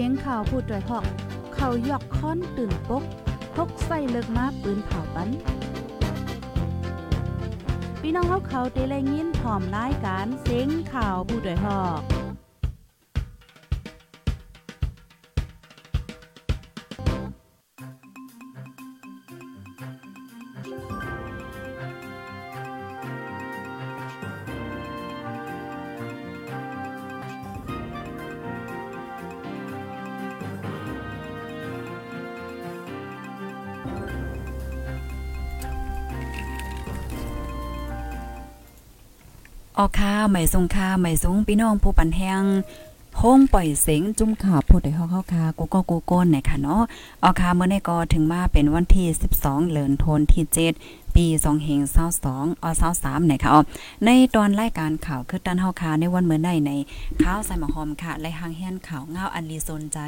สียงข่าวพูดด้วยหอก เขายอกค้อนตื่นปกพกใส่เลิกมาปืนเผาปันพี่น้องเขาเขาเตะแรงยินพร้อมรายการเสียงข่าวผู้ด้วยหอก ออค่าไม่ทรงค่าไม่ทรงพี่น้องผู้ปันแหงห้องปล่อยเสียงจุ้มข่าพูดได้เฮาๆค่ะกูก็กูก้นไหนค่ะเนาะออค่าเมื่อในก็ถึงมาเป็นวันที่ 12เดือนทนที่ 7 ปี2เฮง22อ23นะคะอ๋อในตอนรายการข่าวคือตันเฮาคาในวันเมื่อในในข่าวใส่หมอหอมค่ะและหางแฮนข่าวเงาอันลีสนใจ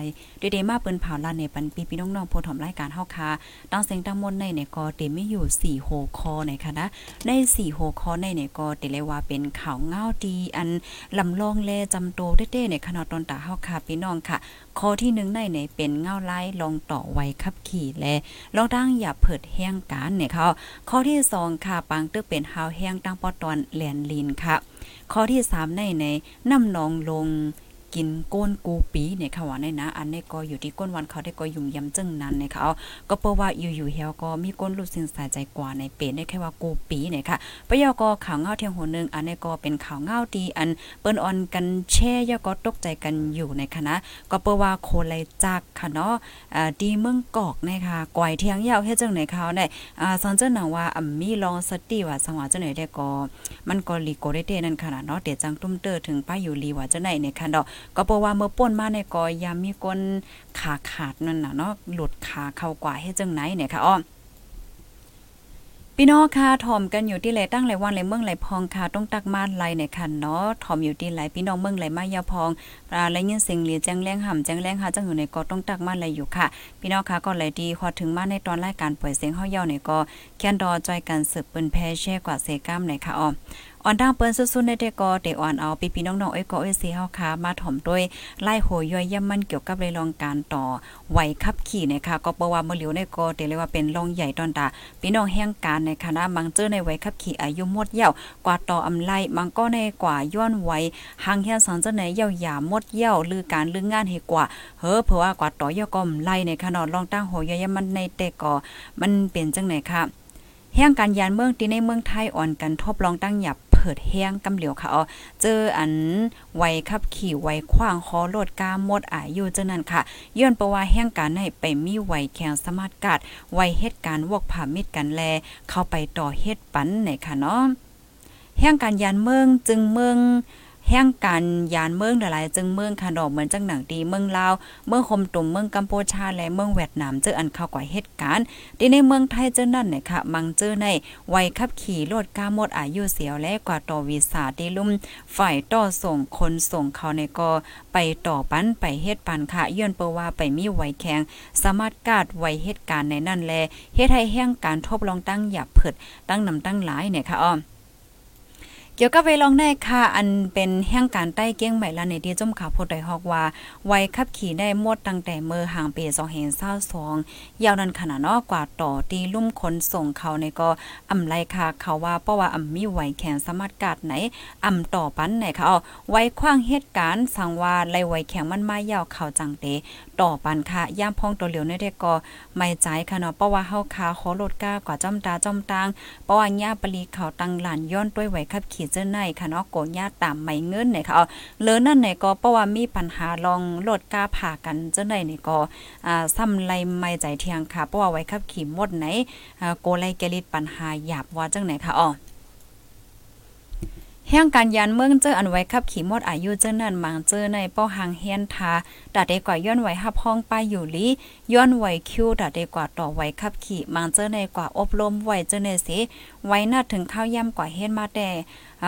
ดเดมาเปิ้นเผาลานในปันปีพี่น้องๆผู้ถมรายการเฮาคาตั้งเสียงตั้งมนในในก็เต็มไม่อยู่4โหคอในค่ะนะใน4โหคอในในก็เตเลยว่าเป็นข่าวเงาดีอันลำลองแลจำโตเต้ๆในขณะตอนตาเฮาคาพี่น้องค่ะ ข้อที่หนึ่งในในเป็นเงาไล่ลองต่อไว้ขับขี่และลองตั้งอย่าเผิดแห้งการเนี่ยเขาข้อที่สองค่ะปังตึกเป็นหาวแห้งตั้งปอตอนแหลนลินค่ะ ข้อที่สามในในน้ำนองลง กินก้นกูปีเนี่ยค่ะว่าในนะ อันนี้ก็อยู่ที่ก้นวันเขาได้ก็ยุ่งยำจึงนั้นเนี่ยค่ะก็เพราะว่าอยู่ๆเฮาก็มีก้นรู้สึกสายใจกว่าในเป็นได้แค่ว่ากูปีเนี่ยค่ะปยก็ข่าวเงาเที่ยงหัวนึงอันนี้ก็เป็นข่าวเงาดีอันเปิ้นออนกันแช่ยก็ตกใจกันอยู่ในคณะก็เพราะว่าโคไลจักค่ะเนาะอ่าดีเมืองกอกนะคะก่อยเที่ยงยาวเฮ็ดจังไหนเขาได้อ่าสอนเจ้าหนังว่าอ่ำมีลองสติว่าสังว่าจังไหนได้ก็มันก็ลีโกได้เตนั่นค่ะเนาะเดี๋ยวจังตุ้มเตอถึงป้าอยู่ลีว่าจังไหนในคันดอก็เพราะว่าเมื่อป่นมาในกอยามมีคนขาขาดนั่นน่ะเนาะหลุดขาเข้ากว่าให้จังไหนเนี่ยค่ะอ้อพี่น้องค่ะถ่อมกันอยู่ที่ไหลตั้งไหลวันไหลเมืองไหลพองค่ะต้องตักมาไหลในคันเนาะถ่อมอยู่ที่ไหลพี่น้องเมืองไหลมายาพองปลาไหลยินเสียงเลียแจ้งแรงห่ำแจ้งแรงหาจังอยู่ในก็ต้องตักมาไหลอยู่ค่ะ พี่น้องค่ะก็ไหลดีพอถึงมาในตอนรายการปล่อยเสียงเฮาเย่าเนี่ยก็แค้นดอจอยกันสืบปืนแพแช่กว่าเซก้ามไหนค่ะอ้อ อ่อนดังเปิ้นสุดๆในเดก็เตอ่อนเอาพี่ๆน้องๆเอ้ยก็เอ้ยสิเฮาค่ะมาถ่อมด้วยไล่โหย่อยย่ำมันเกี่ยวกับเรื่องรองการต่อไหวขับขี่นะคะก็เพราะว่าเมื่อเหลียวในก็เตเลยว่าเป็นรองใหญ่ตอนตาพี่น้องแห่งการในคณะบางเจอในไหวขับขี่อายุหมดเหี่ยวกว่าต่ออำไลบางก็ในกว่าย้อนไหวหางเฮียนสังเจอในเหี่ยวหยาหมดเหี่ยวลือการลืองานให้กว่าเฮ้อเพราะว่ากว่าต่อเหี่ยวก็ไล่ในขนาดรองตั้งโหย่อยย่ำมันในแต่ก็มันเป็นจังไหนค่ะแห่งการยานเมืองที่ในเมืองไทยอ่อนกันทบลองตั้งหยับ เผิดแห้งกำเหลียวค่ะอ๋อเจออันไวขับขี่ไวขว้างคอโลดกาหมดอายุเจ้านั้นค่ะย้อนประว่าแห่งการให้ไปมีไวแข็งสมาร์ทการ์ดไวเหตุการณ์วกผ่ามิดกันแล เข้าไปต่อเฮ็ดปันในค่ะเนาะแห่งการยานเมืองจึงเมือง แห่งการยานเมืองหลายๆจึงเมืองค่ะดอกเหมือนจังหนังดีเมืองลาวเมืองคมตุ่มเมืองกัมพูชาและเมืองเวียดนามเจออันเข้ากว่าเหตุการณ์ที่ในเมืองไทยเจอนั่นเนี่ยค่ะมังเจอในวัยขับขี่รถกาหมดอายุเสียวและกว่าต่อวีซ่าที่ลุ่มฝ่ายต่อส่งคนส่งเขาในก็ไปต่อปันไปเฮ็ดปันค่ะย้อนเปว่าไปมีไวแข็งสามารถกาดไวเหตุการณ์ในนั่นแลเฮ็ดให้แห่งการทบลองตั้งหยับเผิดตั้งนำตั้งหลายเนี่ยค่ะอ้อ เกี่ยวกับเวลองได้ค่ะ อันเป็นแห่งการใต้เกี้ยงใหม่ละในที่จมข่าวพดได้ฮอกว่าไวขับขี่ได้หมดตั้งแต่เมื่อห่างปี2522ยาวนั้นขนาดนอกกว่าต่อตีลุ่มคนส่งเขาในก็อำไลค่ะ เขาว่าเพราะว่าอำมีไหวแขนสามารถกาดไหนอำต่อปันไหนค่ะเอาไว้คว้างเหตุการณ์สั่งว่าไลไหวแข็งมันมายาวเขาจังเต ต่อปันค่ะย่ามพองตัวเหลียวในเด็กก็ไม่ใจค่ะเนาะเพราะว่าเฮาคาขอลดก้ากว่าจ้อมตาจ้อมตางเพราะว่าญาปลีเขาตังหลานย้อนด้วยไหวขับขี่เจ้าในค่ะเนาะโกญาตามไม่เงินเนี่ยค่ะเลือนั่นเนี่ยก็เพราะว่ามีปัญหาลองลดก้าผ่ากันเจ้าในเนี่ยก็อ่าซ้ำไรไม่ใจเทียงค่ะเพราะว่าไว้ขับขี่หมดไหนอ่าโกไลแกลิดปัญหาหยาบว่าจังไหนค่ะอ๋อ แห่งการยานเมืองเจออันไว้ขับขี่หมดอายุเจอนั่นมังเจอในป้อหางเฮียนทาดัดเดกว่าย้อนไว้หับห้องป้ายอยู่ลีย้อนไว้คิวดัดเดกว่าต่อไว้ขับขี่มังเจอในกว่าอบรมไว้เจอในสิไว้น่าถึงข้าวย่ำกว่าเฮ็ดมาแต่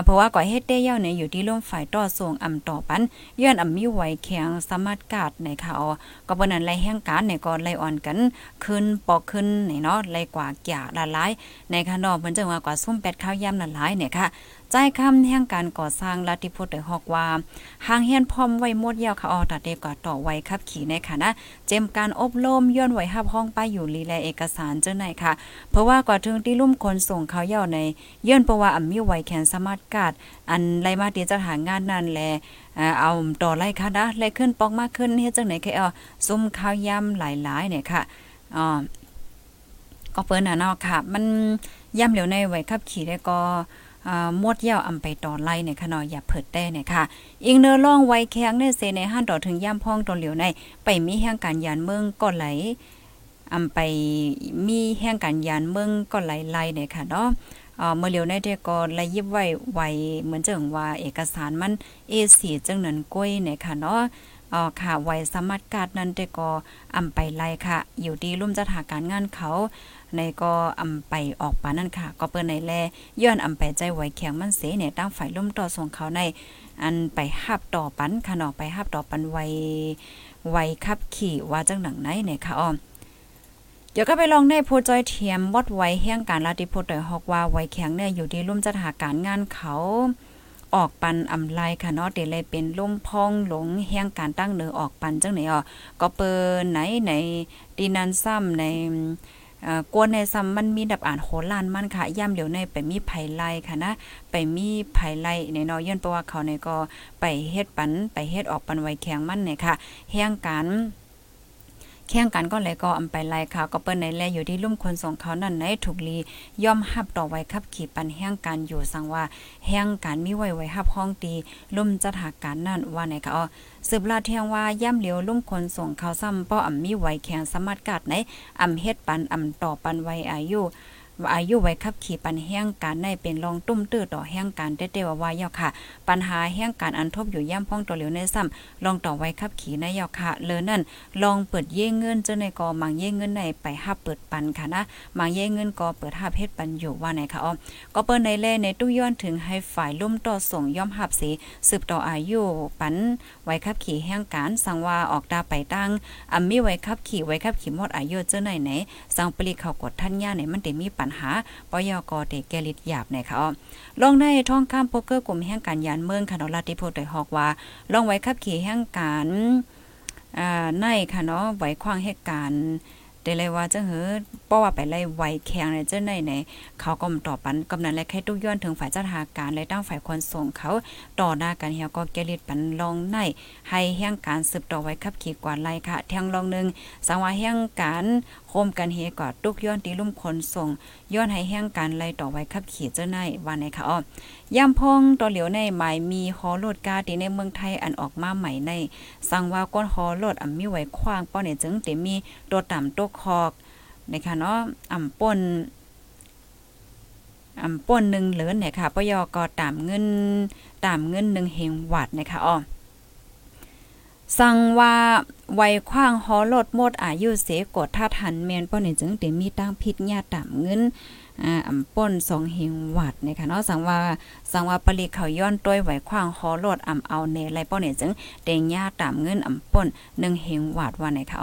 เพราะว่าก่อเฮ็ดได้ย่าเนี่ยอยู่ที่ร่มฝ่ายต่อส่งอำต่อปันย้อนอำมีไหวแข็งสามารถกาดในค่ะอ๋อก็บ่นั้นไล่แห่งการในก็ไล่อ่อนกันขึ้นปอกขึ้นนี่เนาะไล่กว่าแก่ละลายในค่ะเนาะเพิ่นจังว่ากว่าซุ่มแปดข้าวย่ำละลายเนี่ยค่ะ ใจคำแห่งการก่อสร้างลัทธิพุทธฮอกว่าหางเฮียนพร้อมไว้หมดยาวค่ะออตัดเดกว่าต่อไว้ขับขี่ในค่ะนะเจมการอบรมย้อนไว้หับห้องไปอยู่ลีแลเอกสารเจ้าไหนค่ะ เพราะว่ากว่าถึงที่ลุ่มคนส่งเขาเย่าในย้อนเพราะว่าอ่ำมีไว้แขนสามารถกาดอันไรมาเตียจะหางานนั่นแลเอาต่อไล่ค่ะนะไล่ขึ้นปอกมากขึ้นเฮ็ดจังไหนค่ะเอาซุ่มข้าวยำหลายๆเนี่ยค่ะอ๋อก็เปิ้นน่ะเนาะค่ะ มันย่ำเหลียวในไว้ขับขี่ได้ก็ มดเยาวอำไปต่อไล่เนี่ยค่ะนาะอย่าเผิดแต่เนี่ยค่ะ อิงเนอร่องไว้แข้งเนี่ยเซในห้านต่อถึงย่ำพ่องตอเหลียวใน ไปมีแห่งการยานเมืองก็ไหลอำไปมีแห่งการยานเมืองก็ไหลไล่เนี่ยค่ะเนาะเอ่อเมื่อเลียวในเด็กก็ไลยิบไว้ไว้เหมือนเจังว่าเอกสารมัน A4 จังนั้นก้อยเนี่ยค่ะเนาะอ๋อค่ะไว้สมัครการนั้นแต่ก็อำไปไล่ค่ะ อยู่ดีรุ่มจะถาการงานเขา ในก็อำไปออกปานั่นค่ะ ก็เปิ้นในแลย้อนอำไปใจไว้แข็งมันเสเนี่ยตั้งฝ่ายล่มต่อส่งเขาในอันไปหับต่อปันค่ะเนาะไปหับต่อปันไวไวขับขี่ว่าจังหนังไหนเนี่ยค่ะอ้อมเดี๋ยวก็ไปลองในผู้จอยเทียมวัดไว้แห่งการลาติโพุทธฮอกว่าไว้แข็งเนี่ยอยู่ที่ลุ่มจัดหาการงานเขาออกปันอำไลค่ะเนาะเดเลยเป็นลุ่มพองหลงแห่งการตั้งเนือออกปันจังไหนอ่อก็เปินไหนในดีนันซ้ำใน กวนในซ้ำมันมีดับอ่านโคลานมันค่ะย่ำเดี๋ยวในไปมีไผไลค่ะนะ ไปมีไผไลในนอย้อนเพราะว่าเขาในก็ไปเฮ็ดปันไปเฮ็ดออกปันไวแข็งมันเนี่ยค่ะแห่งการ แข่งกันก็เลยก็อำไปไล่ค่ะก็เปิ้นในแลอยู่ที่ลุ่มคนส่งเขานั่นในถูกลีย่อมหับต่อไว้ขับขี่ปันแห่งการอยู่สังว่าแห่งการมีไว้ไว้หับห้องตีลุ่มจัดหาการนั่นว่าไหนค่ะอ๋อสืบลาเทียงว่าย่ำเหลียวลุ่มคนส่งเขาซ้ำป้ออ่ำมีไว้แข็งสามารถกัดในอ่ำเฮ็ดปันอ่ำต่อปันไว้อายุ อายุไว้ขับขี่ปันแห้งการในเป็นรองตุ้มตื้อต่อแห้งการเต้ๆว่าวาเยาค่ะ ปัญหาแห้งการอันทบอยู่ย่ำพ้องตัวเหลียวในซ้ำลองต่อไว้ขับขี่ในเยาค่ะเลยนั่นลองเปิดเย่เงินเจ้าในกอมังเย่เงินในไปหับเปิดปันค่ะนะมังเย่เงินก็เปิดหับเฮ็ดปันอยู่ว่าไหนค่ะอ๋อก็เปิ้นในแลในตู้ย้อนถึงให้ฝ่ายลุ่มต่อส่งย่อมหับสีสืบต่ออายุปันไว้ขับขี่แห้งการสังว่าออกดาไปตั้งอ่ำมีไว้ขับขี่ไว้ขับขี่หมดอายุเจ้าไหนไหนสังปลีเขากดท่านย่าไหนมันได้มีปัญหาปยกเตแกลิดหยาบเนี่ยค่ะอ๋อลองในท้องข้ามโปเกอร์กลุ่มแห่งการยานเมืองค่ะเนาะลาติโพดได้ฮอกว่า ลองไว้ขับขี่แห่งการอ่าในค่ะเนาะไว้ขวางเหตุการณ์ได้เลยว่าจังเหือป้อว่าไปไล่ไวแข็งในเจ้าในไหนเขาก็ตอบปันกำนันและแค่ตุกย้อนถึงฝ่ายจัดหาการและตั้งฝ่ายคนส่งเขาต่อหน้ากันเฮียก็เกลิดปันลองในให้แห่งการสืบต่อไว้ขับขี่กว่าไล่ค่ะแทงลองนึงสังว่าแห่งการโคมกันเฮกอดตุกย้อนตีลุ่มคนส่งย้อนให้แห่งการไล่ต่อไว้ขับขี่เจ้าในว่าไหนค่ะอ้อยามพองต่อเหลียวในหมายมีฮอโลดกาตีในเมืองไทยอันออกมาใหม่ในสั่งว่าก้นฮอโลดอ่ำมีไว้ขว้างป้อนี่ยจึงเต็มีตัวต่ำตัวคอกนะคะเนาะอ่ำป่นอ่ำป่นหนึ่งเหลือเนี่ยค่ะปยก็ตามเงินตามเงินหนึ่งเฮงวัดนะคะอ๋อ สั่งว่าไวคว้างฮอลดหมดอายุเสกดท่าทันแมนป้อนี่จึงเตมีตั้งพิษญาตามเงิน อ่าอำป่นสองเฮงวัดนะคะเนาะสั่งว่าสั่งว่าปริเขาย้อนต้วยไหวขว้างฮอลดอำเอาเนไรป้อนี่ยจึงเตงญาตามเงินอำป่น1เฮงวัดว่าไหนค่ะ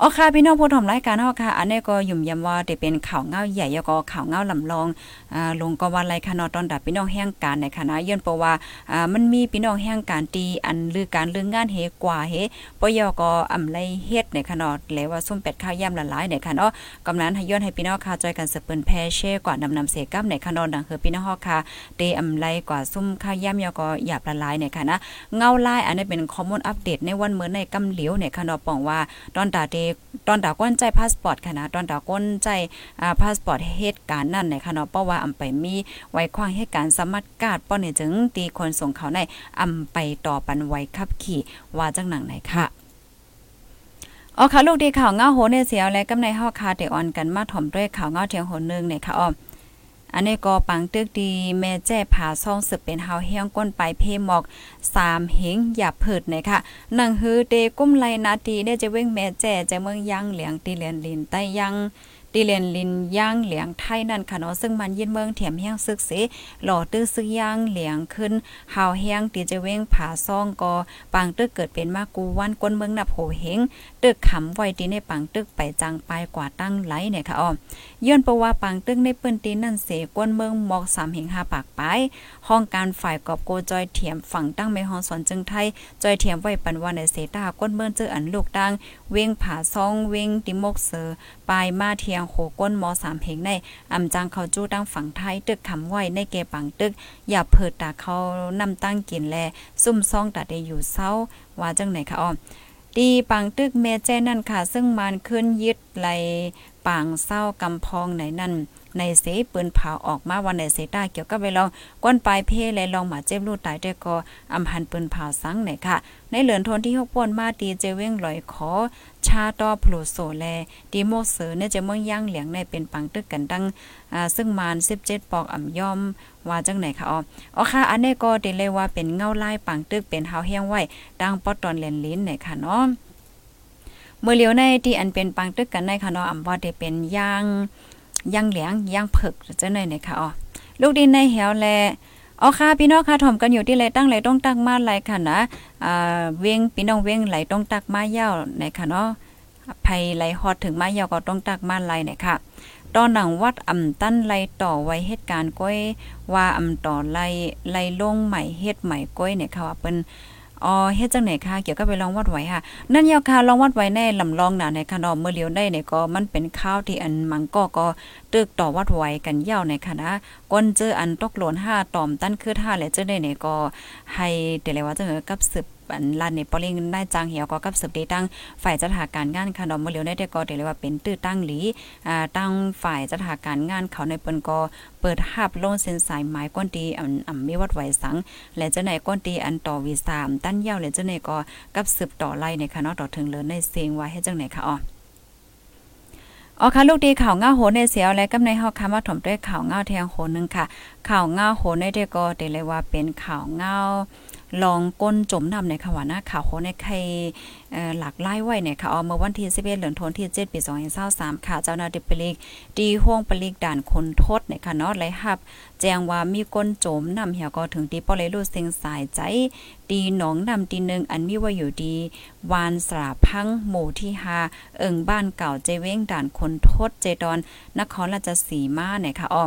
อ๋อค่ะพี่น้องผู้ชมรายการเฮาค่ะ อันนี้ก็ยุ่มยำว่าได้เป็นข่าวเงาใหญ่ก็ข่าวเงาลำลองอ่าลงก็ว่าไรค่ะเนาะตอนดับพี่น้องแห่งการในคณะย้อนเพราะว่าอ่ามันมีพี่น้องแห่งการตีอันลือการเรื่องงานเฮกว่าเฮปยก็อำไลเฮ็ดในค่ะเนาะแล้วว่าส้มเป็ดข้าวย่ำละลายในค่ะเนาะกำนันให้ย้อนให้พี่น้องค่ะจอยกันสเปิ้นแพเชกว่านำนำเสกับในคะนอนดังคือพี่น้องฮอค่ะเตอำไลกว่าซุ่มข้าวย่ำยอก็หยาบละลายในค่ะนะเงาลายอันนี้เป็นข้อมูลอัปเดตในวันเมื่อในกำเหลียวในค่ะนาะป้องว่าตอนตาเตตอนตาก้นใจพาสปอร์ตค่ะนะตอนตาก้นใจอ่าพาสปอร์ตเหตุการณ์นั่นในค่ะนาะเพราะว่าอำไปมีไว้ควางเหตุการณ์สมัดกาดป้อเนี่ยจึงตีคนส่งเขาในอำไปต่อปันไว้ขับขี่ว่าจังหนังไหนค่ะ อ๋อค่ะลูกดีข่าวเงาโหเนี่ยเสียวและกำในห่อคาเตออนกันมาถ่อมด้วยข่าวเงาเทียงโหนึงเนี่ยค่ะอ้ออันนี้ก็ปังตึกดีแม่แจ้ผาซ่องสืบเป็นเฮาเฮียงก้นไปเพหมอกสามเหงอย่าเพิดเนี่ยค่ะนังฮือเตกุ้มไลนาตีเนี่ยจะเว้งแม่แจ้จะเมืองยังเหลียงตีเลียนลินใต้ยัง ตีเลนลินย่างเหลียงไทยนั่นค่ะเนาะซึ่งมันยินเมืองเถียมแห้งซึกเสหล่อตื้อซึกย่างเหลียงขึ้นหาวแห้งตีจะเว้งผาซ่องกอปังตึกเกิดเป็นมากูวันก้นเมืองนับโหเฮงตึกขำไว้ตีในปังตึกไปจังไปกว่าตั้งไหลเนี่ยค่ะอ้อมย้อนประว่าปังตึกในปืนตีนั่นเสก้นเมืองหมอกสามเฮงหาปากไปห้องการฝ่ายกอบโกจอยเถียมฝั่งตั้งไม่ห้องสอนจึงไทยจอยเถียมไว้ปันวันในเสตาก้นเมืองเจออันลูกดังเว้งผาซ่องเว้งติมกเสอปลายมาเทียงโคก้นมอสามเพงในอำจังเขาจู้ตั้งฝั่งไทยตึกคำไว้ในเกปังตึก อย่าเพิดตาเขานำตั้งกินแลซุ่มซ่องตัดได้อยู่เศร้าว่าจังไหนคะอ้อมตีปังตึกเมแจ้นั่นค่ะ ซึ่งมันขึ้นยึดไหลปางเศร้ากำพองไหนนั่น ในเสปืนเผาออกมาวันในเสตาเกี่ยวกับไปลองก้นปลายเพและลองหมาเจ็บลูกตายด้ก็อำพันปืนเผาสังไหนค่ะ ในเหลือนทนที่6ป่นมาตีเจเว้งลอยขอ ชาตอโผลโซแลดีโมเสอเนี่ยจะเมืองย่างเหลียงในเป็นปังตึกกันดังอ่าซึ่งมาน17ปอกอ่ำย่อมว่าจังไหนค่ะอ๋ออ๋อค่ะ อันนี้ก็ติเลยว่าเป็นเงาลายปังตึกเป็นเฮาแห้งไว้ดังปอตอนเลนลิ้นไหนค่ะเนาะเมื่อเลียวในที่อันเป็นปังตึกกันในค่ะเนาะอำว่าได้เป็นย่าง ย่างเหลียงย่างเผิกจะเนยเนี่ยค่ะอ๋อลูกดินในเหวแลอ๋อค่ะพี่น้องค่ะถ่อมกันอยู่ที่ไรตั้งไรต้องตักมาไรค่ะนะอ่าเวียงพี่น้องเวียงไหลต้องตักมาเย้าในค่ะเนาะภัยไหลฮอดถึงมาเย้าก็ต้องตักมาไรเนี่ยค่ะตอนหนังวัดอ่ำตั้นไลต่อไว้เหตุการณ์ก้อยว่าอ่ำต่อไลไลลงใหม่เฮ็ดใหม่ก้อยเนี่ยค่ะว่าเปิ้น อ๋อเฮ็ดจังไหนคะเกี่ยวกับไปลองวัดไว้ค่ะ นั่นยาวค่ะลองวัดไว้ในลำลองน่ะในค่ะเนาะเมื่อเลียวได้เนี่ยก็มันเป็นข้าวที่อันมังก็ก็ตึกต่อวัดไว้กันยาวในค่ะนะก้นเจออันตกหล่น5ตอมตั้นคือ5และเจอได้เนี่ยก็ให้เดี๋ยวเลยว่าจังกับสืบ อันลานในปอลิงได้จางเหี่ยวก็กับสืบได้ตั้งฝ่ายจัดหาการงานค่ะเนาะเมื่อเลียวได้ก็เดี๋ยวเลยว่าเป็นตื้อตั้งหลีอ่าตั้งฝ่ายจัดหาการงานเขาในเปิ้นก็เปิดหับลงเส้นสายไม้ก้นตีอันอ่ำมีวัดไหวสัง และเจ้าไหนก้นตีอันต่อวีสามตั้นเย้าและเจ้าไหนก็กับสืบต่อไล่ในค่ะเนาะต่อถึงเลยในเสียงไว้ให้จังไหนค่ะอ๋ออ๋อค่ะลูกดีข่าวง่าโหในเสียวและกำในเฮาคำว่าถมด้วยข่าวง่าแทงโหนึงค่ะ ข่าวง่าโหในเดก็เดเลยว่าเป็นข่าวง่า ลองก้นจมน้ำในค่ะว่านะข่าวโหในใครหลากหลายไว้เนี่ยค่ะเอาเมื่อวันที่11เดือนธันวาคมที่7ปี2023ค่ะ เจ้าหน้าที่ปลิกดีห้วงปลิกด่านคนทดเนี่ยค่ะเนาะไลรับ แจ้งว่ามีก้นจมนำเหี่ยก็ถึงตีปอเลยรู้เสียงสายใจดีหนองนำตีหนึ่งอันมีว่าอยู่ดี วานสราพังหมู่ที่5เอิงบ้านเก่าเจเว้งด่านคนทดเจดอนนครราชสีมาเนี่ยค่ะอ้อ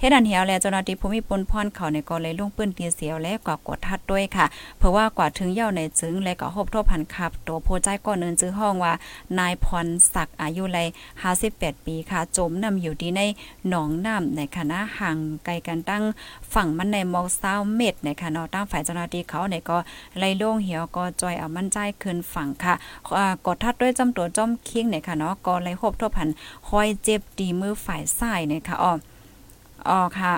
เฮ็ดอันเหี่ยวแล้วเจ้าหน้าที่ภูมิพลพรเขาในก็เลยลงปืนตีเสียวและกว่ากดทัดด้วยค่ะ เพราะว่ากว่าถึงเย่าในจึงและก็พบทบพันขับ ตัวโพใจก่อนเนินจื้อห้องว่า นายพรศักดิ์อายุไร58 ปีค่ะ จมนำอยู่ที่ในหนองน้ำในคณะห่างไกลกันตั้งฝั่งมันในมอก20เมตรในค่ะเนาะตั้งฝ่ายเจ้าหน้าที่เขาในก็ไล่ลงเหี่ยวก็จอยเอามันใจขึ้นฝั่งค่ะกดทัดด้วยจำตัวจอมคิงในค่ะเนาะก็ไล่พบทบพันคอยเจ็บดีมือฝ่ายซ้ายในค่ะอ้อ ออค่ะ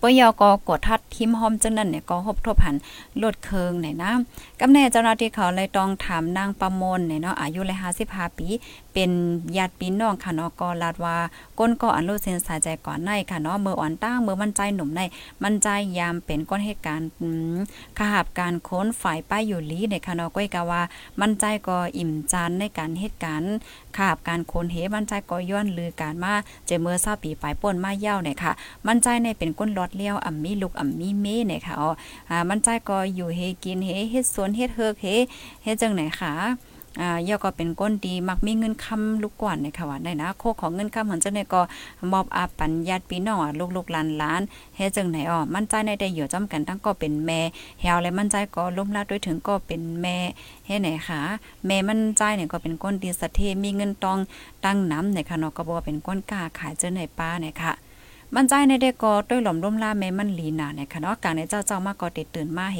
ปยกกดทัดทิมหอมจังนั้นเนี่ยก็หบทบหันลดเคืองไหนนะกำแน่เจ้าหน้าที่เขาเลยต้องถามนางประมนเนี่ยเนาะอายุเลย55ปี เป็นญาติพี่น้องค่ะเนาะก็ลาดว่าก้นก็อันรูเส้นสายใจก่อนในค่ะเนาะเมื่ออ่อนตั้งเมื่อมันใจหนุ่มในมันใจยามเป็นก้นเหตุการณ์ขหาบการค้นฝ่ายป้ายอยู่ลีในค่ะเนาะก้อยกะว่า มันใจก็อิ่มจานในการเหตุการณ์ขาบการค้นเหมันใจก็ย้อนลือการมาเจเมื่อ20ปีปลายป่นมาเย้าเนี่ยค่ะมันใจในเป็นก้นลอดเลี้ยวอ่ำมีลูกอ่ำมีเม่เนี่ยค่ะอ๋อมันใจก็อยู่เฮกินเฮเฮ็ดสวนเฮ็ดเฮือกเฮเฮ็ดจังไหนค่ะ อ่าย่อก็เป็นก้นดีมักมีเงินคำลูกกวนในค่ะว่าได้นะโคของเงินคำหันจังได๋ก็มอบอาปัญญาติพี่น้องลูกๆหลานๆเฮ็ดจังไหนอ๋อมั่นใจในได้อยู่จำกันทั้งก็เป็นแม่แฮวและมั่นใจก็ล้มละด้วยถึงก็เป็นแม่เฮ็ดไหนคะแม่มั่นใจเนี่ยก็เป็นก้นดีสะเทมีเงินตองตั้งน้ำในค่ะเนาะก็บ่ว่าเป็นก้นกล้าขายเจอในป้าเนี่ยค่ะ มันใจในเด็กก็ด้วยหล่อมร่มล่าแม่มันลีนาเนี่ยค่ะเนาะกลางในเจ้าเจ้ามากก็ติดตื่นมาเฮ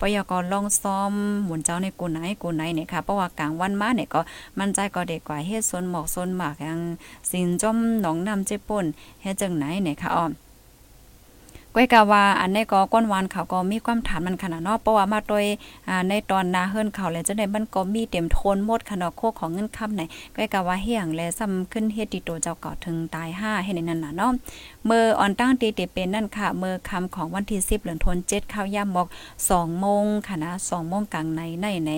ปยกลองซ้อมหมุนเจ้าในกูไหนกูไหนเนี่ยค่ะเพราะว่ากลางวันมาเนี่ยก็มันใจก็เด็กกว่าเฮ็ดสนหมอกสนหมากยังสินจมหนองน้ำเจ็บป่นเฮ็ดจังไหนเนี่ยค่ะอ้อม ก้อยกะว่าอันนี้ก็ก้นวานเขาก็มีความถามมันขนาดเนาะเพราะว่ามาโดยอ่าในตอนนาเฮิรนเขาแล้วจังได๋มันก็มีเต็มโทนหมดขนาดโคของเงินค้ำไหนก้อยกะว่าเฮียงแลซ้ำขึ้นเฮ็ดติโตเจ้าเก่าถึงตาย5เฮ็ดนั่นน่ะเนาะเมื่อออนตั้งตีเตเป็นนั่นค่ะ เมื่อคำของวันที่ 10เดือนธันวาคม7ข้าวยามบอก2โมงค่ะนะ2โมงกลางในในไหน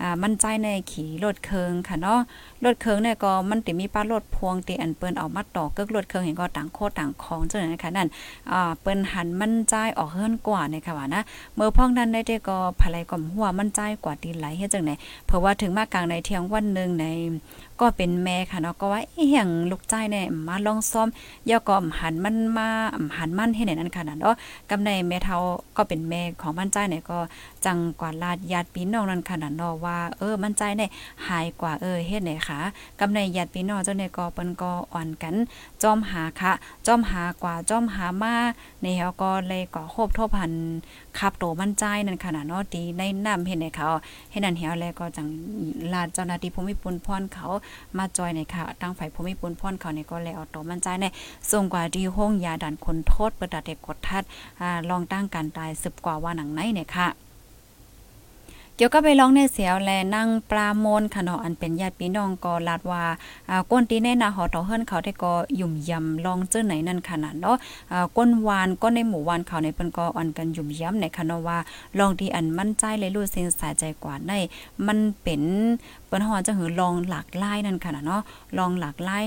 อ่ามั่นใจในขี่รถเคิงค่ะเนาะรถเคิงเนี่ยก็มันติมีป้ารถพวงติอันเปิ้นเอามาต่อเกิกรถเคิงเห็นก็ต่างโคต่างของจังนั้นค่ะนั่นอ่าเปิ้นหันมั่นใจออกเฮิรนกว่าในค่ะว่านะเมื่อพ้องนั้นได้ก็ภายก่อมหัวมั่นใจกว่าตีไหลเฮ็ดจังไหนเพราะว่าถึงมากลางในเที่ยงวันหนึ่งใน ก็เป็นแม่ค่ะเนาะก็ว่าเอีหยังลูกใจเนี่ยมาลองซ้อมย่อก็หันมันมาหันมันให้ไหนนั้นค่ะเนาะกำในแม่เฒ่าก็เป็นแม่ของมั่นใจเนี่ยก็จังกว่าลาดญาติพี่น้องนั้นค่ะเนาะว่าเออมั่นใจเนี่ยหายกว่าเออเฮ็ดไหนค่ะกำในญาติพี่น้องเจ้าเนี่ยก็เปิ้นก็อ่อนกันจอมหาค่ะจอมหากว่าจอมหามาในเฮาก็เลยก็โคบทบหันขับโตมั่นใจนั่นขนาดเนาะดีในน้ำเห็นในเขาเฮ็ดนั่นเฮาแล้วก็จังลาดเจ้าหน้าที่ภูมิพลพรเขามาจอยในค่ะทางฝ่ายภูมิปุนพรเขาเนี่ยก็เลยเอาโตมั่นใจในส่งกว่าดีห้องยาดันคนโทษประดัดเด็กกดทัดอ่าลองตั้งการตาย10กว่าว่าหนังไหนเนี่ยค่ะ กี่ยวก็ไปร้องในเสียวแลนั่งปลาโมนค่ะเนาะอันเป็นญาติพี่น้องก็ลาดว่าอ่าก้นตีแน่นาหอต่อเฮิรนเขาได้ก็ยุ่มยำลองเจอไหนนั่นขนาดเนาะอ่าก้นวานก็ในหมู่วานเขาในเปิ้นก็อ่อนกันยุ่มยำในค่ะเนาะว่าลองที่อันมั่นใจเลยรู้สึกสายใจกว่าในมันเป็น เปิ้นฮอดจะหือลองหลากหลายนั่นค่ะเนาะลองหลากหลาย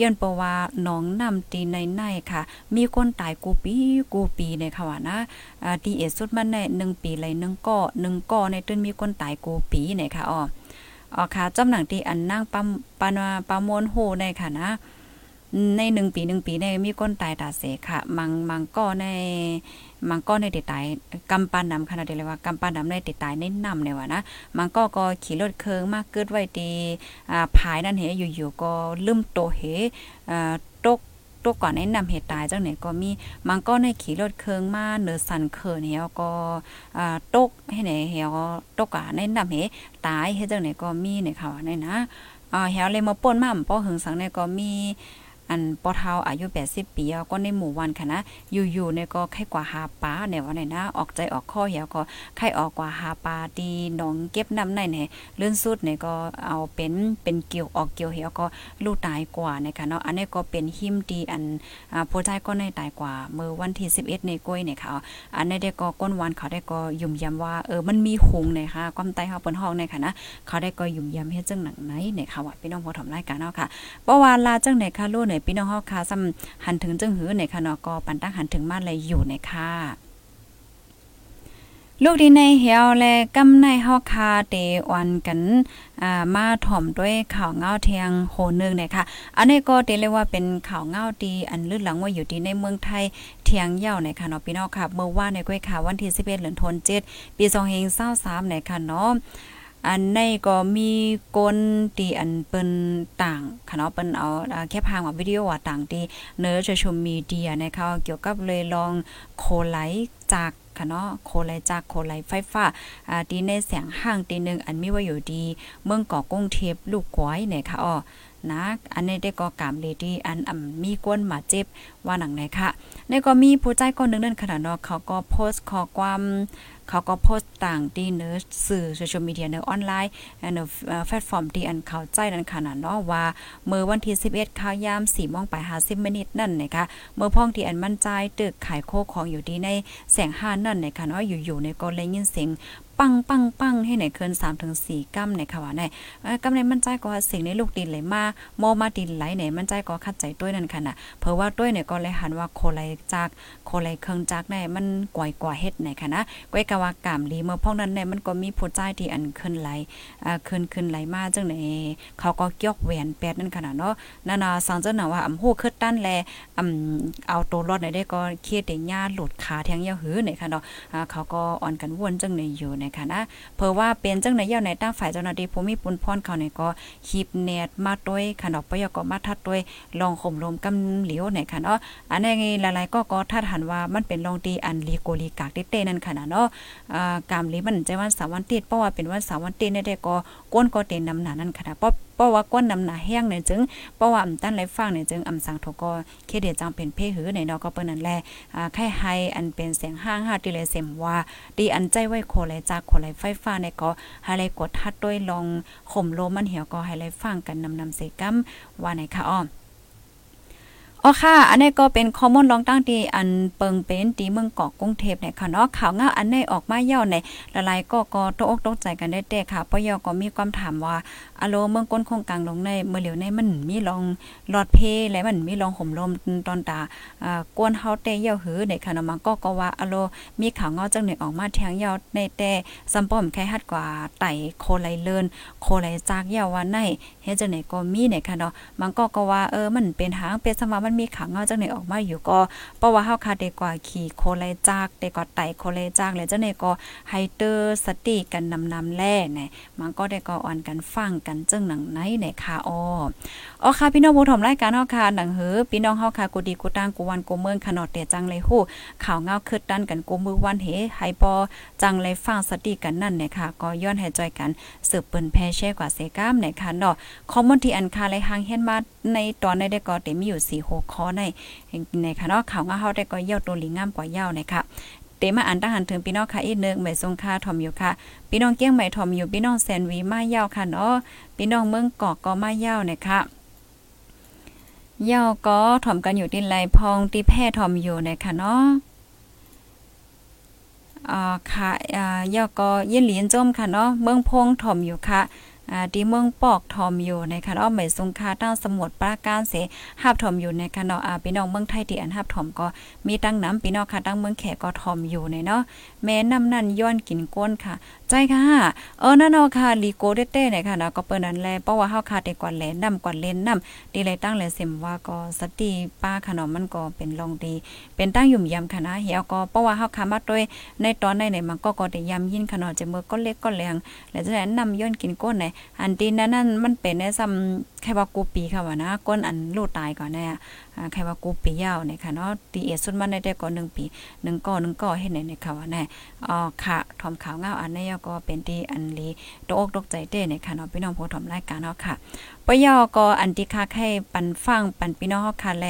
ย้อนเพราะว่าน้องนำตีในในค่ะ มีคนตายกูปีกูปีในค่ะว่านะอ่าดีเอสุดมันใน1ปีเลย1ก่อ1ก่อในตื้นมีคนตายกูปีเนี่ยค่ะอ๋ออ๋อค่ะจำหนังที่อันนั่งปั๊มปานปามวนโหในค่ะนะในหนึ่งปีหนึ่งปีในมีคนตายตาเสค่ะ มังมังก็ใน มังก็ในติดตายกำปานนำขนาดเดียวเลยว่ากำปานนำในติดตายในนำเนี่ยว่านะมังก็ก็ขี่รถเคืองมากเกิดไว้ตีอ่าภายนั่นเหอยู่ๆก็ลืมโตเหอ่าตกตกก่อนในะนำเหตุตายจังไหนก็มีมังก็ในขี่รถเคืองมาเนือสันเคินเหี่ยวก็อ่าตกให้ไหนเหี่ยวตกก่อนในะนำเหตายเฮ็ดจังไหนก็มีเนี่ยค่ะในนะอ่าเหี่ยวเลยมาป่นมาป้อหึงสังเนี่ยก็มี อันปอเทาอายุ 80 ปีก็ในหมู่วันค่ะนะ อยู่ๆเนี่ยก็ไข้กว่าหาปลาเนี่ยว่าไหนนะ ออกใจออกข้อเหี่ยวก็ไข้ออกกว่าหาปลาดีหนองเก็บน้ำในเนี่ยลื่นสุดเนี่ยก็เอาเป็นเป็นเกี่ยวออกเกี่ยวเหี่ยวก็ลูกตายกว่านะคะเนาะ อันนี้ก็เป็นหิมดีอันอ่าผู้ชายก็ในตายกว่า เมื่อวันที่ 11ในก้อยเนี่ยค่ะ อันนี้ได้ก็ก้นวันเขาได้ก็ยุ่มยำว่าเออมันมีหงเนี่ยค่ะความตายเฮาเปิ้นห้องเนี่ยค่ะนะ เขาได้ก็ยุ่มยำเฮ็ดจังหนังไหนเนี่ยค่ะว่าพี่น้องผู้ถมรายการเนาะค่ะเพราะว่าลาจังไหนค่ะลูกเนี่ยพี่น้องเฮาค่ะซ้ำหันถึงจึงหือในค่ะเนาะก็ปันตั้งหันถึงมาเลยอยู่ในค่ะลูกดีในเหี่ยวและกำในเฮาคาเตวันกันอ่ามาถ่อมด้วยข่าวเงาเทียงโหนึงเนี่ยค่ะ อันนี้ก็เตเรียกว่าเป็นข่าวเงาดีอันลื่นหลังว่าอยู่ที่ในเมืองไทยเทียงเย่าในค่ะเนาะพี่น้องค่ะ เมื่อว่าในก้อยข่าววันที่11เดือนธันวาคมปี2523ในค่ะเนาะ อันในก็มีก้นตีอันเปิ้นต่างค่ะเนาะเปิ้นเอาแค่พางว่าวิดีโอว่าต่างที่เนื้อจะชมมีเดียนะคะเกี่ยวกับเลยลองโคไลจากค่ะเนาะโคไลจากโคไลไฟฟ้าอ่าตีในแสงห้างตีหนึ่งอันมีว่าอยู่ดี เมืองเกาะกรุงเทพลูกกวยเนี่ยค่ะอ๋อ นะอันนี้ได้ก็กามเลดี้อันอ่ำมีก้นมาเจ็บว่าหนังไหนค่ะนี่ก็มีผู้ใจคนหนึงนั่นขนาดนาะเขาก็โพสต์ข้อความเขาก็โพสต์ต่างที่เนื้อสื่อโซเชียลมีเดียเนื้อออนไลน์เนื้อแพลตฟอร์มที่อันเข้าใจนั่นขนาดเนาะว่า เมื่อวันที่ 11ข้าวยาม4โมงไป50มินิตนั่นนะคะเมื่อพ้องที่อันมั่นใจตึกขายโคของอยู่ที่ในแสงห้านั่นนะคะเนาะอยู่ๆในก็เลยยินเสียง ปังปังปังให้ไหนเคิน3ถึง4กัมในค่ะว่าในกัมในมันใจก็สิ่งในลูกดินไหลมาโมมาดินไหลไหนมันใจก็คัดใจด้วยนั่นค่ะน่ะเพราะว่าด้วยเนี่ยก็เลยหันว่าโคไลจากโคไลเครื่องจักในมันก่อยกว่าเฮ็ดไหนค่ะนะก้อยกะว่ากามลีเมื่อพองนั้นเนี่ยมันก็มีผู้ใจที่อันขึ้นไหลอ่าขึ้นขึ้นไหลมาจังไหนเขาก็ยกแหวนแปดนั่นค่ะเนาะนั่นน่ะสังเจ้าน่ะว่าอำฮู้คือตั้นแลอำเอาตัวรอดได้ก็เครียดได้ญาหลุดขาแทงยาหือไหนค่ะเนาะอ่าเขาก็อ่อนกันวนจังไหนอยู่นะคะนะเพราะว่าเป็นจังไหนยาวในตั้งฝ่ายเจ้าหน้าที่ภูมิปุนพรเขาเนี่ยก็คีบเนตมาด้วยขนอกปยก็มาทัดด้วยลองข่มลมกำเหลียวเนี่ยค่ะเนาะอันนี้หลายๆก็ก็ทัดหันว่ามันเป็นลองดีอันลีโกลีกากเต้นั่นค่ะเนาะอ่ากามลีมันใจวันสาวันติดเพราะว่าเป็นวันสาวันติดเนี่ยได้ก็ก้นก็เต็นนำหนานั่นค่ะเพราะเพราะว่าก้นน้ำหนาแห้งเนี่ยจึงเพราะว่าอำตั้นไรฟังเนี่ยจึงอำสั่งทกเคเดจังเป็นเพหือในดอกก็เปิ้นนั่นแลอ่าไข่ไฮอันเป็นเสียงห้างหาติเลเสมว่าดีอันใจไว้โคไหลจากโคไหลไฟฟ้าในก็ให้ไลกดทัดด้วยลองข่มโลมันเหี่ยวก็ให้ไลฟังกันนำนำเสกัมว่าไหนคะอ้อ อ๋อค่ะ อันนี้ก็เป็นข้อมูลลองตั้งที่อันเปิงเป็นตีเมืองเกาะกรุงเทพเนี่ยค่ะเนาะข่าวเงาอันนี้ออกมาเย่าในละลายก็ก็ตกอกตกใจกันได้แต่ค่ะเพราะยก็มีความถามว่าอโลเมืองก้นคงกลางลงในเมื่อเหลียวในมันมีลองหลอดเพและมันมีลองห่มลมตอนตาอ่ากวนเฮาเตเย่าหือในค่ะเนาะมันก็ก็ว่าอโลมีข่าวเงาจังหนึ่งออกมาแทงเยาในแต่ซัมป้อมแค่ฮัดกว่าไต่โคไลเลินโคไลจากเยาวว่าในเฮ็ดจังไหนก็มีในค่ะเนาะมันก็ก็ว่าเออมันเป็นหางเป็นสมามันมีขาเงาจังไหนออกมาอยู่ก็เพราะว่าเฮาคาได้กว่าขี่โคไลจากได้กว่าไตโคไลจากแล้วจังไหนก็ไฮเตอร์สติกันนำนำแล่เนี่ยมันก็ได้ก็อ่อนกันฟังกันจึงหนังไหนเนี่ยค่ะอ้อ อ๋อค่ะพี่น้องผู้ชมรายการเฮาค่ะหนังเหือพี่น้องเฮาค่ะกูดีกูตังกูวันกูเมืองขนอดเตจังเลยฮู้ข่าวเงาคึดดันกันกูมือวันเฮไฮปอจังเลยฟังสติกันนั่นเนี่ยค่ะ ก็ย้อนให้จอยกันสืบเปิ้นแพ่แช่กว่าเซกามเนี่ยค่ะเนาะคอมมอนที่อันคาเลยหางเฮ็ดมาในตอนในได้ก็เต็มมีอยู่4 6ข้อในในค่ะเนาะข่าวเงาเฮาได้ก็เย่าตัวลิงงามกว่าเย่าเนี่ยค่ะเตมาอันตั้งหันถึงพี่น้องค่ะอีกนึงใหม่ทรงค่าทอมอยู่ค่ะ พี่น้องเกี้ยงใหม่ทอมอยู่พี่น้องแซนวีมาเย้าค่ะเนาะพี่น้องเมืองกอกก็มาเย้านะคะ เย่าก็ถอมกันอยู่ดินไรพองตีแพ่ทอมอยู่นะคะเนาะอ่าค่ะอ่าเย่าก็เย็นหลีนจมค่ะเนาะเมืองพงทอมอยู่ค่ะ อ่าที่เมืองปอกทอมอยู่ในค่ะเนาะใหม่ทรงคาตั้งสมุดปราการเสหับทอมอยู่ในค่ะเนาะอ่าพี่น้องเมืองไทยที่อันหับทอมก็มีตั้งน้ำพี่น้องค่ะตั้งเมืองแขกก็ทอมอยู่ในเนาะแม่น้ำนั่นย้อนกินก้นค่ะ ใจค่ะเออนั่นเอาค่ะลีโกเต้ๆเนี่ยค่ะนะก็เปิ้นนั้นแลเพราะว่าเฮาคาแต่กว่าแลนำกว่าเล่นนำดีเลยตั้งเลยเสมว่าก็สติป้าขนมมันก็เป็นลองดี เป็นตั้งยุ่มยำค่ะนะเหี่ยก็เพราะว่าเฮาคามาด้วยในตอนในไหนมันก็ก็ได้ยำยินขนมจะมือก็เล็กก็แรงแล้วจะนั้ำย้อนกินก้นไหนอันตีนนั้นนั่นมันเป็นในซ้ำแค่ว่ากูปีค่ะว่านะก้นอันลูกตายก่อนแน่อ่าแค่ว่ากูปียาวเนี่ยค่ะเนาะตีเอสุดมันได้ก็1ปี1ก่อ1ก่อเฮ็ดไหนเนี่ยค่ะว่าแน่อ๋อค่ะทอมขาวเงาอันนี้ก็เป็นที่อันลีตกอกตกใจเต้ในค่ะเนาะพี่น้องผู้ชมรายการเนาะค่ะปยอก็อันที่ค่าให้ปันฟังปันพี่น้องเฮาค่ะแล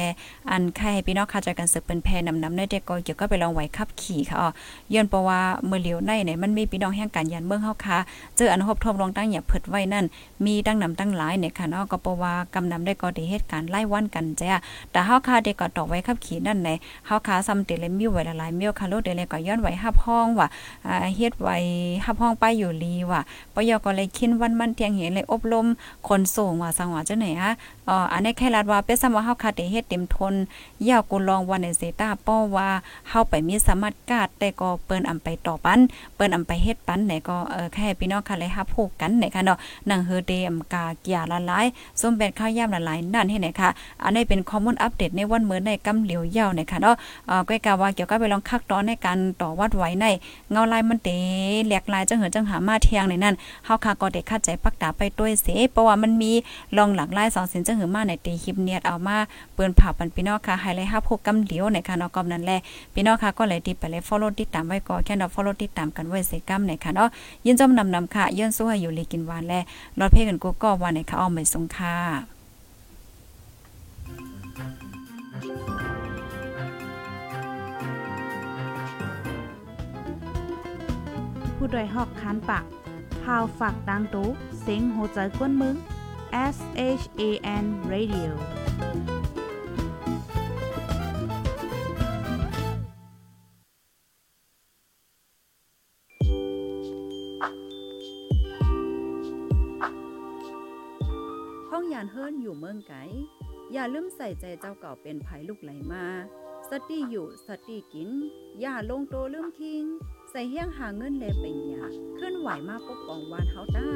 อันใครพี่น้องค่ะใจกันสืบเป็นแพนำนำในเด็กก็เกี่ยวก็ไปลองไหวขับขี่ค่ะอ๋อย้อนเพราะว่าเมื่อเหลียวในเนี่ยมันมีพี่น้องแห่งการยันเมืองเฮาค่ะเจออันพบทบลองตั้งอย่าเพิดไว้นั่นมีตั้งนำตั้งหลายเนี่ยค่ะเนาะก็เพราะว่ากำนำได้ก็ได้เหตุการณ์ไล่วันกันจ้ะแต่เฮาคาเด็กก็ตอกไว้ขับขี่นั่นในเฮาคาซ้ำเตเลยมีไว้หลายเมีค่ะโลเดเลยก็ย้อนไว้หับห้องว่ะอ่าเฮ็ดไว้หับห้องไปอยู่ลีว่ะปยก็เลยคินวันมันเที่ยงเห็นเลยอบรมคนส่งว่าสังว่าจังไหนฮะ อ่ออันนี้แค่ลาดว่าเป็นสำว่าเฮาคาได้เฮ็ดเต็มทนยาวกูลองวันในเซตาป้อว่าเฮาไปมีสามารถกาดแต่ก็เปิ้นอำไปต่อปันเปิ้นอำไปเฮ็ดปันไหนก็เออแค่พี่น้องค่ะเลยฮับผูกกันไหนค่ะเนาะนังเฮอเดมกาเกียละลายส้มแบนข้าวยามละลายนั่นให้ไหนค่ะ อันนี้เป็นข้อมูลอัปเดตในวันเมื้อในกำเหลียวยาวไหนค่ะเนาะเอ่อก็กะว่าเกี่ยวกับไปลองคักตอนในการต่อวัดไว้ในเงาลายมันเตแหลกลายจังเหินจังหามาเทียงในนั้นเฮาค่ะก็ได้คัดใจปักตาไปด้วยเสเพราะว่ามันมีลองหลักลายสองสินจังเหินมาในตีคลิปเนียดเอามาเปิ้นผ่าปันพี่น้องค่ะไฮไลท์ฮับพกกำเหลียวในค่ะเนาะกอมนั้นแลพี่น้องค่ะก็เลยติดไปเลย follow ติดตามไว้ก่อนแค่เนาะ follow ติดตามกันไว้เสกำในค่ะเนาะยินจอมนำนำค่ะย้อนสู้ให้อยู่ลีกินหวานแลรอดเพ่กันกูก็วันในค่ะอ้อมไม่สงค่ะผู้ดยหอกคันปากพาวฝากดังตู้เซ็งโหใจกวนมึง S H A N Radio ห้องยานเฮิรนอยู่เมืองไกอย่าลืมใส่ใจเจ้าเก่าเป็นภัยลูกไหลมา สติอยู่สติกิน อย่าลงโตลืมทิ้งใส่เฮี้ยงหาเงินเลเป็นยาขึ้นไหวมาปกป้องวานเฮาต้า